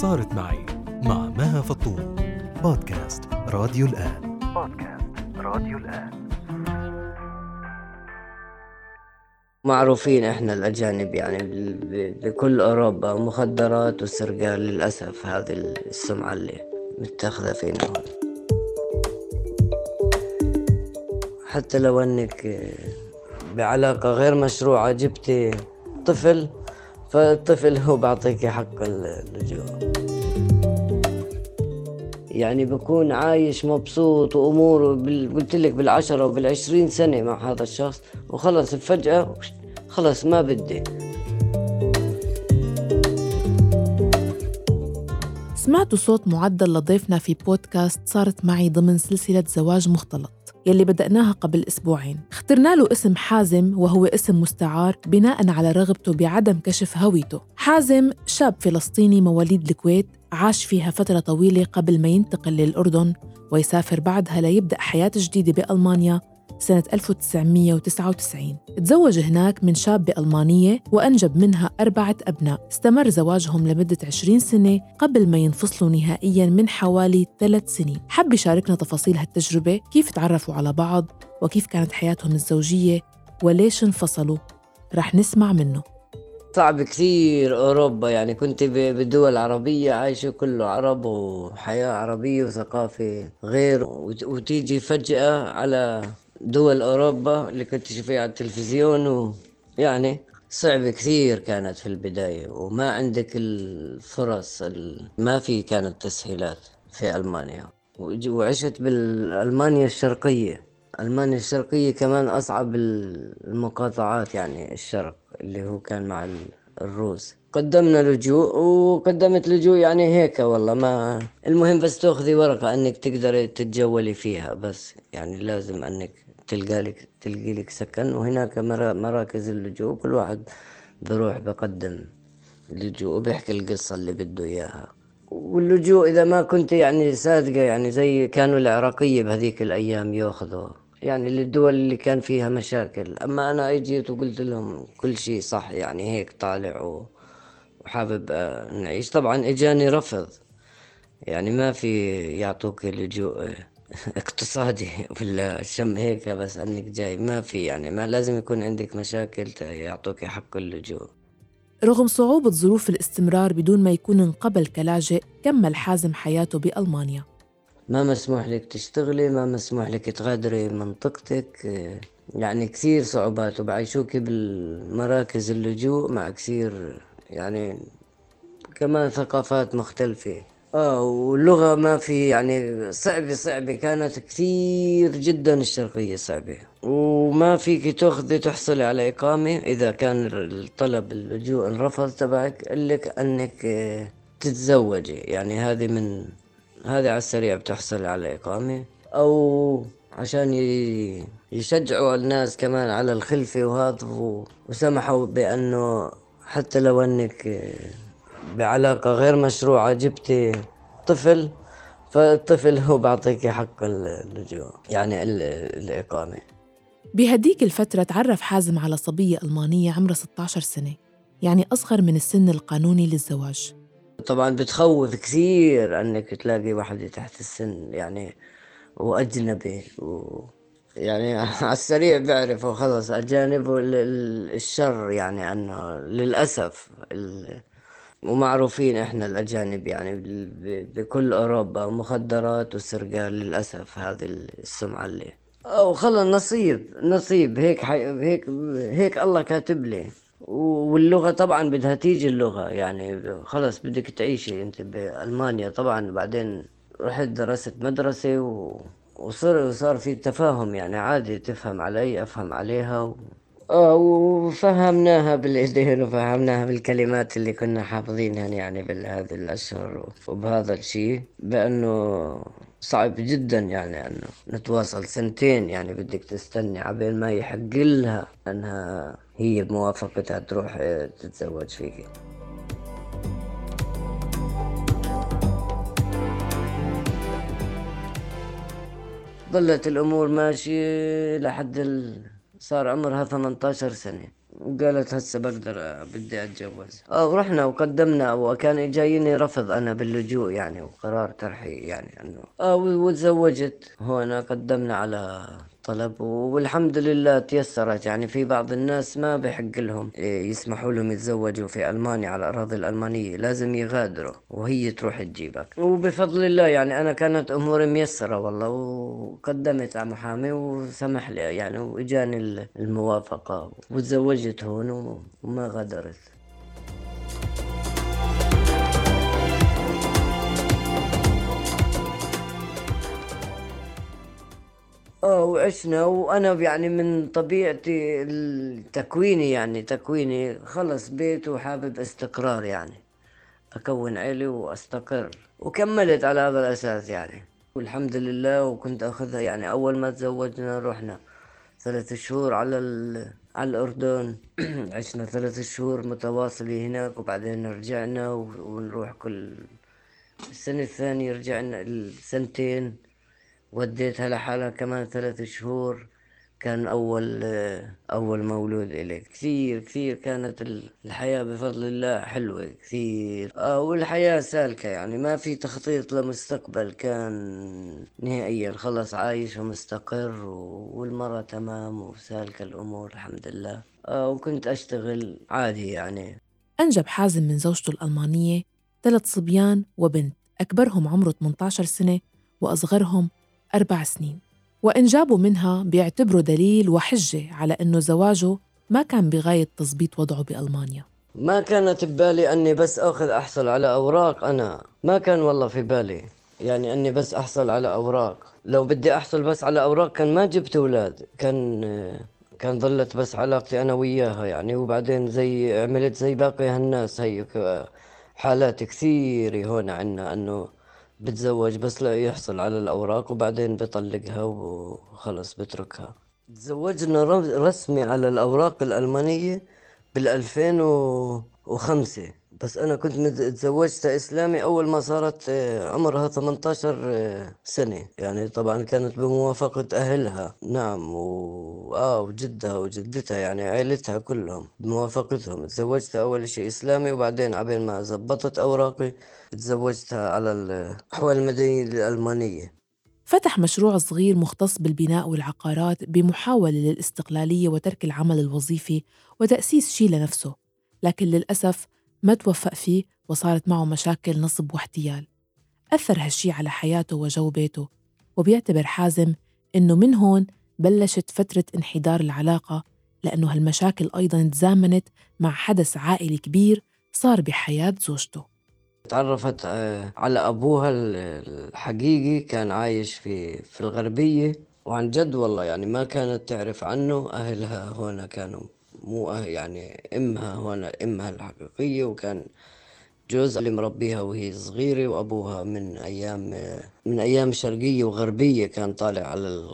صارت معي مع مها فطوم بودكاست راديو الآن. بودكاست راديو الآن. معروفين إحنا الأجانب يعني بكل أوروبا مخدرات وسرقة للأسف هذه السمعة اللي متاخذة فينا. هون حتى لو أنك بعلاقة غير مشروعة جبتي طفل فالطفل هو بعطيك حق اللجوء يعني بكون عايش مبسوط وأموره بال... قلت لك بالعشرة وبالعشرين سنة مع هذا الشخص وخلص فجأة خلص ما بدي. سمعتوا صوت معدل لضيفنا في بودكاست صارت معي ضمن سلسلة زواج مختلط. يلي بدأناها قبل أسبوعين. اخترنا له اسم حازم وهو اسم مستعار بناء على رغبته بعدم كشف هويته. حازم شاب فلسطيني مواليد الكويت عاش فيها فترة طويلة قبل ما ينتقل للأردن ويسافر بعدها ليبدأ حياة جديدة بألمانيا. سنة 1999 تزوج هناك من شابة ألمانية وأنجب منها أربعة أبناء. استمر زواجهم لمدة 20 سنة قبل ما ينفصلوا نهائياً من حوالي ثلاث سنين. حب يشاركنا تفاصيل هالتجربة كيف تعرفوا على بعض وكيف كانت حياتهم الزوجية وليش انفصلوا؟ رح نسمع منه. صعب كثير أوروبا يعني كنت بالدول العربية عايشة كله عرب وحياة عربية وثقافة غير وت- وتيجي فجأة على دول أوروبا اللي كنت تشوفيها على التلفزيون ويعني صعبة كثير كانت في البداية وما عندك الفرص ال- ما في كانت تسهيلات في ألمانيا. وعشت بالألمانيا الشرقية. ألمانيا الشرقية كمان أصعب المقاطعات يعني الشرق اللي هو كان مع ال- الروس. قدمنا لجوء وقدمت لجوء يعني هيك والله. ما المهم بس تأخذي ورقة إنك تقدري تتجولي فيها بس يعني لازم إنك تلقى لك تلقي لك سكن وهناك مرا- مراكز اللجوء كل واحد بروح بقدم لجوء وبيحكي القصة اللي بده إياها. واللجوء إذا ما كنت يعني صادقة يعني زي كانوا العراقية بهذيك الأيام يأخذوا. يعني للدول اللي كان فيها مشاكل. أما أنا إجيت وقلت لهم كل شيء صح يعني هيك طالع وحابب نعيش طبعا إجاني رفض. يعني ما في يعطوك لجوء اقتصادي ولا شم هيك بس انك جاي ما في يعني ما لازم يكون عندك مشاكل يعطوك حق اللجوء. رغم صعوبة ظروف الاستمرار بدون ما يكون انقبل كلاجئ كمل حازم حياته بألمانيا. ما مسموح لك تشتغلي ما مسموح لك تغادري منطقتك. يعني كثير صعوبات وبعيشوك بالمراكز اللجوء مع كثير يعني كمان ثقافات مختلفة. آه واللغة ما في يعني صعبة صعبة كانت كثير جدا الشرقية صعبة. وما فيك تاخذي تحصلي على إقامة إذا كان الطلب اللجوء انرفض تبعك لك أنك آه، تتزوجي. يعني هذه من هذه على السريع بتحصل على إقامة. أو عشان يشجعوا الناس كمان على الخلفة وهذا وسمحوا بأنه حتى لو أنك آه، بعلاقة غير مشروعة جبتي طفل فالطفل هو بعطيك حق اللجوء يعني ال- الإقامة. بهديك الفترة تعرف حازم على صبية ألمانية عمرها 16 سنة يعني أصغر من السن القانوني للزواج. طبعا بتخوف كثير إنك تلاقي واحدة تحت السن يعني وأجنبي و يعني على السريع بعرفوا خلص ال- الشر يعني إنه للأسف ال... ومعروفين إحنا الأجانب يعني بكل أوروبا مخدرات وسرقة للأسف هذه السمعة اللي أو خلص نصيب نصيب هيك حي... هيك هيك الله كاتب لي. واللغة طبعا بدها تيجي اللغة يعني خلص بدك تعيشي أنت بألمانيا. طبعا بعدين رحت درست مدرسة و... وصار وصار في تفاهم يعني عادي تفهم علي أفهم عليها و... آه وفهمناها بالإيدين وفهمناها بالكلمات اللي كنا حافظينها يعني بهذه الأشهر وبهذا الشيء بأنه صعب جدا يعني انه نتواصل سنتين يعني بدك تستني عبين ما يحق لها أنها هي بموافقتها تروح آه، تتزوج فيك. ظلت الأمور ماشية لحد ال... صار عمرها 18 سنة. وقالت هسه بقدر بدي أتجوز. آه ورحنا وقدمنا وكان جايني رفض أنا باللجوء يعني وقرار ترحي يعني إنه آه وتزوجت. هنا قدمنا على طلب والحمد لله تيسرت. يعني في بعض الناس ما بحق لهم يسمحوا لهم يتزوجوا في ألمانيا على الأراضي الألمانية لازم يغادروا وهي تروح تجيبك. وبفضل الله يعني أنا كانت أموري ميسرة والله وقدمت على محامي وسمح لي يعني وإجاني الموافقة وتزوجت هون وما غادرت. آه وعشنا. وأنا يعني من طبيعتي تكويني يعني تكويني خلص بيت وحابب استقرار يعني. أكون عيلي وأستقر. وكملت على هذا الأساس يعني. والحمد لله وكنت اخذها يعني أول ما تزوجنا رحنا ثلاث شهور على على الأردن. عشنا ثلاث شهور متواصلة هناك وبعدين رجعنا ونروح كل السنة الثانية رجعنا السنتين. وديتها لحالها كمان ثلاث شهور كان أول أول مولود إلي. كثير كثير كانت الحياة بفضل الله حلوة كثير. آه والحياة سالكة يعني ما في تخطيط لمستقبل كان نهائيا. خلص عايش ومستقر والمرة تمام وسالكة الأمور الحمد لله. آه وكنت أشتغل عادي يعني. أنجب حازم من زوجته الألمانية ثلاث صبيان وبنت. أكبرهم عمره 18 سنة وأصغرهم أربع سنين. وإنجابه منها بيعتبره دليل وحجة على أنه زواجه ما كان بغاية تظبيط وضعه بألمانيا. ما كانت ببالي أني بس أخذ أحصل على أوراق أنا ما كان والله في بالي يعني أني بس أحصل على أوراق. لو بدي أحصل بس على أوراق كان ما جبت أولاد كان كان ظلت بس علاقتي أنا وياها يعني. وبعدين زي عملت زي باقي هالناس هي حالات كثيرة هون عنا أنه بتزوج بس لا يحصل على الأوراق وبعدين بطلقها وخلص بتركها تزوجنا رسمي على الأوراق الألمانية بالألفين وخمسة. بس أنا كنت تزوجت إسلامي أول ما صارت آه، عمرها 18 آه، سنة. يعني طبعا كانت بموافقة أهلها. نعم و... آه وجدها وجدتها يعني عائلتها كلهم بموافقتهم. تزوجت أول شيء إسلامي وبعدين عبين ما زبطت أوراقي تزوجتها على الأحوال المدنية الألمانية. فتح مشروع صغير مختص بالبناء والعقارات بمحاولة للاستقلالية وترك العمل الوظيفي وتأسيس شيء لنفسه لكن للأسف ما توفق فيه وصارت معه مشاكل نصب واحتيال. أثر هالشي على حياته وجو بيته وبيعتبر حازم إنه من هون بلشت فترة انحدار العلاقة لأنه هالمشاكل أيضاً تزامنت مع حدث عائلي كبير صار بحياة زوجته. تعرفت آه، على أبوها الحقيقي كان عايش في في الغربية وعن جد والله يعني ما كانت تعرف عنه أهلها هنا كانوا مو يعني امها هنا امها الحقيقية وكان جوز اللي مربيها وهي صغيرة وأبوها من أيام من أيام شرقية وغربية كان طالع على ال...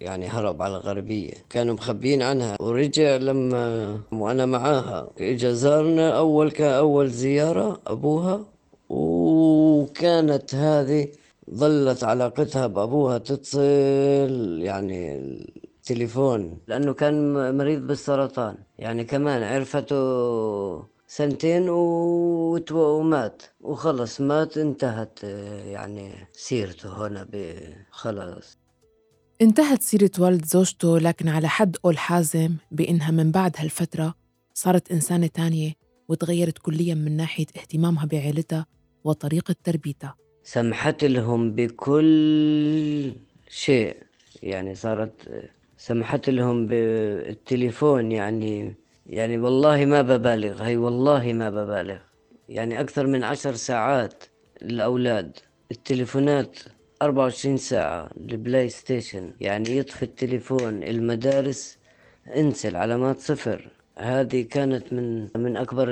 يعني هرب على الغربية. كانوا مخبيين عنها ورجع لما وأنا معاها إجا زارنا أول كأول زيارة أبوها وكانت هذه ظلت علاقتها بأبوها تتصل يعني تليفون لأنه كان مريض بالسرطان. يعني كمان عرفته سنتين ومات. وخلص مات انتهت يعني سيرته هنا خلاص. انتهت سيرة والد زوجته لكن على حد قول حازم بإنها من بعد هالفترة صارت إنسانة تانية وتغيرت كليا من ناحية اهتمامها بعيلتها وطريقة تربيتها. سمحت لهم بكل شيء. يعني صارت سمحت لهم بالتليفون يعني يعني والله ما ببالغ هي والله ما ببالغ. يعني أكثر من عشر ساعات الأولاد التليفونات 24 ساعة ال PlayStation. يعني يطفي التليفون المدارس انسى العلامات صفر هذه كانت من من أكبر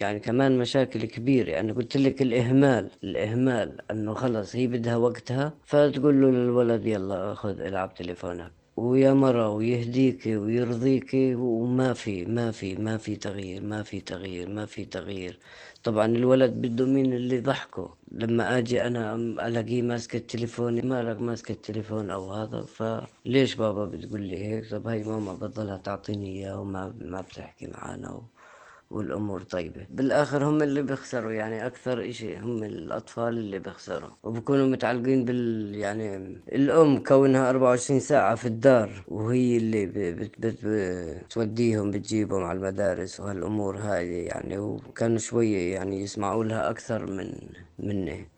يعني كمان مشاكل كبيرة. يعني قلت لك الإهمال الإهمال إنه خلص هي بدها وقتها فتقول له للولد يلا خذ العب تليفونك. ويا مرة ويهديك ويرضيك وما في ما في ما في تغيير ما في تغيير ما في تغيير. طبعا الولد بده مين اللي يضحكه؟ لما آجي أنا ألاقيه ماسك التليفون مالك ماسك التليفون أو هذا؟ فليش بابا بتقول لي هيك؟ طب هاي ماما بضلها تعطيني اياه وما ما بتحكي معنا و... والأمور طيبة. بالآخر هم اللي بيخسروا يعني أكثر إشي هم الأطفال اللي بيخسروا. وبكونوا متعلقين بال يعني الأم كونها 24 ساعة في الدار وهي اللي بت بت بتوديهم بتجيبهم على المدارس وهالأمور هاي يعني وكانوا شوية يعني يسمعوا لها أكثر من مني.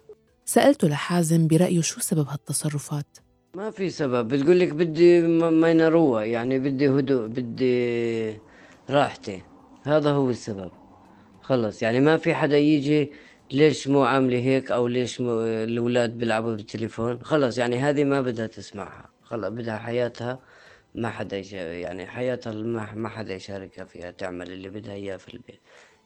سألته لحازم برأيه شو سبب هالتصرفات؟ ما في سبب. بتقول لك بدي ما ينروها يعني بدي هدوء بدي راحتي. هذا هو السبب. خلص يعني ما في حدا يجي ليش مو عاملة هيك أو ليش مو الأولاد بيلعبوا بالتليفون؟ خلص يعني هذه ما بدها تسمعها. خلص بدها حياتها ما حدا يعني حياتها ما, حدا يشاركها فيها تعمل اللي بدها إياه في البيت.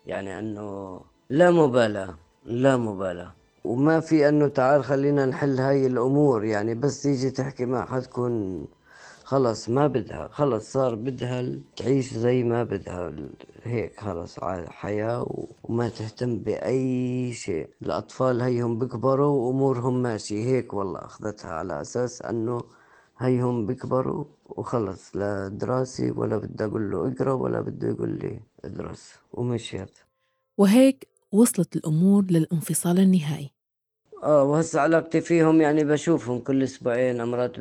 يعني أنه لا مبالاة لا مبالاة. وما في أنه تعال خلينا نحل هاي الأمور يعني بس تيجي تحكي مع حتكون خلص ما بدها خلص صار بدها تعيش زي ما بدها هيك خلص على حياة وما تهتم بأي شيء. الأطفال هيهم بكبروا وأمورهم ماشي هيك والله أخذتها على أساس أنه هيهم بكبروا وخلص لا دراسي ولا بدي أقول له اقرأ ولا بده يقول لي ادرس ومشيت. وهيك وصلت الأمور للانفصال النهائي. آه وهسه علاقتي فيهم يعني بشوفهم كل أسبوعين امرات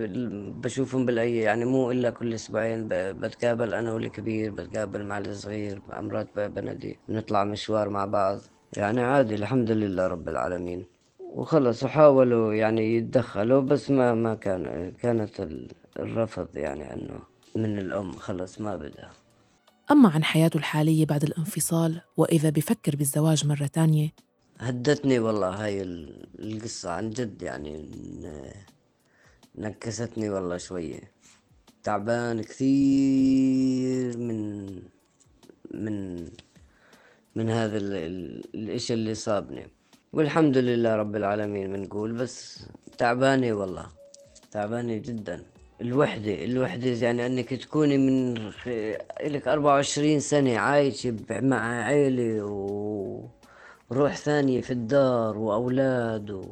بشوفهم بالاي يعني مو إلا كل أسبوعين بتقابل أنا والكبير بتقابل مع الصغير امرات بنادي بنطلع مشوار مع بعض. يعني عادي الحمد لله رب العالمين. وخلص وحاولوا يعني يتدخلوا بس ما ما كان كانت الرفض يعني إنه من الأم. خلص ما بدها أما عن حياته الحالية بعد الانفصال وإذا بفكر بالزواج مرة تانية هدتني والله هاي القصة عن جد يعني نكستني والله شوية. تعبان كثير من من من هذا الإشي اللي صابني. والحمد لله رب العالمين بنقول بس تعبانة والله. تعبانة جدا. الوحدة الوحدة يعني إنك تكوني من لك 24 سنة عايشة مع عيلة و روح ثانية في الدار وأولاد و...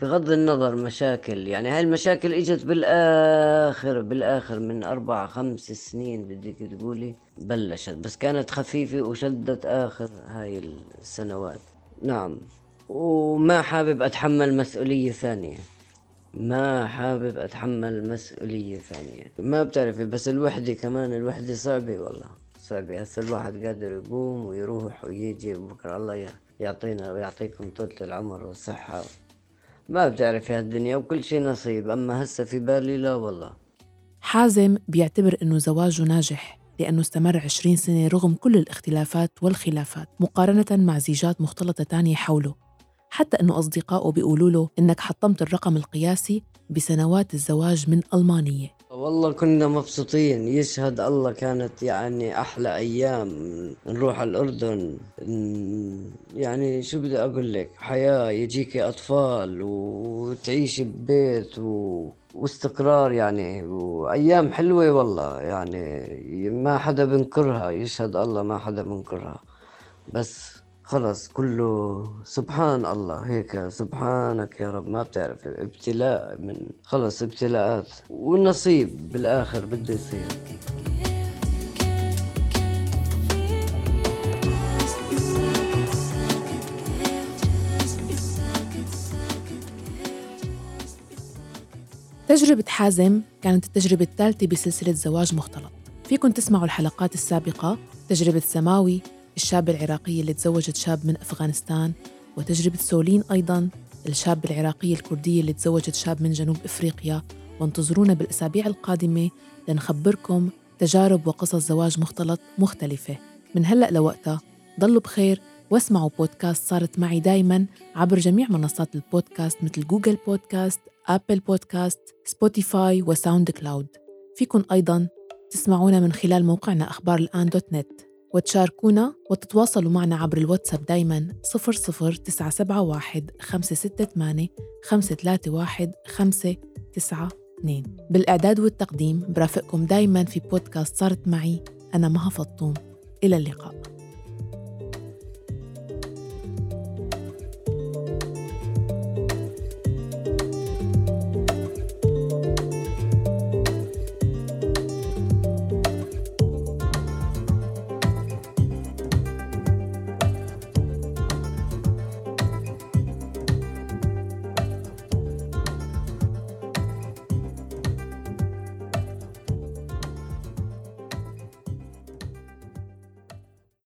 بغض النظر مشاكل يعني هاي المشاكل إجت بالآخر بالآخر من أربع خمس سنين بدك تقولي بلشت بس كانت خفيفة وشدت آخر هاي السنوات. نعم. وما حابب أتحمل مسؤولية ثانية. ما حابب أتحمل مسؤولية ثانية. ما بتعرفي بس الوحدة كمان الوحدة صعبة والله صعبة. هسه الواحد قادر يقوم ويروح ويجي بكرة الله يعني يعطينا ويعطيكم طولة العمر والصحة. ما بتعرف في هالدنيا وكل شيء نصيب. أما هسه في بالي لا والله. حازم بيعتبر إنه زواجه ناجح لأنه استمر 20 سنة رغم كل الاختلافات والخلافات مقارنة مع زيجات مختلطة تانية حوله. حتى أنه أصدقائه بيقولوا له إنك حطمت الرقم القياسي بسنوات الزواج من ألمانية. والله كنا مبسوطين. يشهد الله كانت يعني أحلى أيام. نروح الأردن. يعني شو بدي أقول لك؟ حياة يجيك أطفال وتعيش ببيت و... واستقرار يعني. وأيام حلوة والله. يعني ما حدا بنكرها. يشهد الله ما حدا بنكرها. بس خلص كله سبحان الله هيك سبحانك يا رب. ما بتعرف ابتلاء من خلص ابتلاءات. والنصيب بالآخر بده يصير. تجربة حازم كانت التجربة الثالثة بسلسلة زواج مختلط. فيكن تسمعوا الحلقات السابقة تجربة سماوي الشابة العراقية اللي تزوجت شاب من أفغانستان وتجربة سولين أيضاً الشابة العراقية الكردية اللي تزوجت شاب من جنوب إفريقيا. وانتظرونا بالأسابيع القادمة لنخبركم تجارب وقصص زواج مختلط مختلفة. من هلأ لوقتها ضلوا بخير واسمعوا بودكاست صارت معي دايما عبر جميع منصات البودكاست مثل جوجل بودكاست، Apple Podcasts، Spotify و SoundCloud فيكن أيضا تسمعونا من خلال موقعنا أخبار الآن dot net. وتشاركونا وتتواصلوا معنا عبر الواتساب دايما 00971 568 531 592 بالإعداد والتقديم برافقكم دايما في بودكاست صارت معي أنا مها فطوم. إلى اللقاء.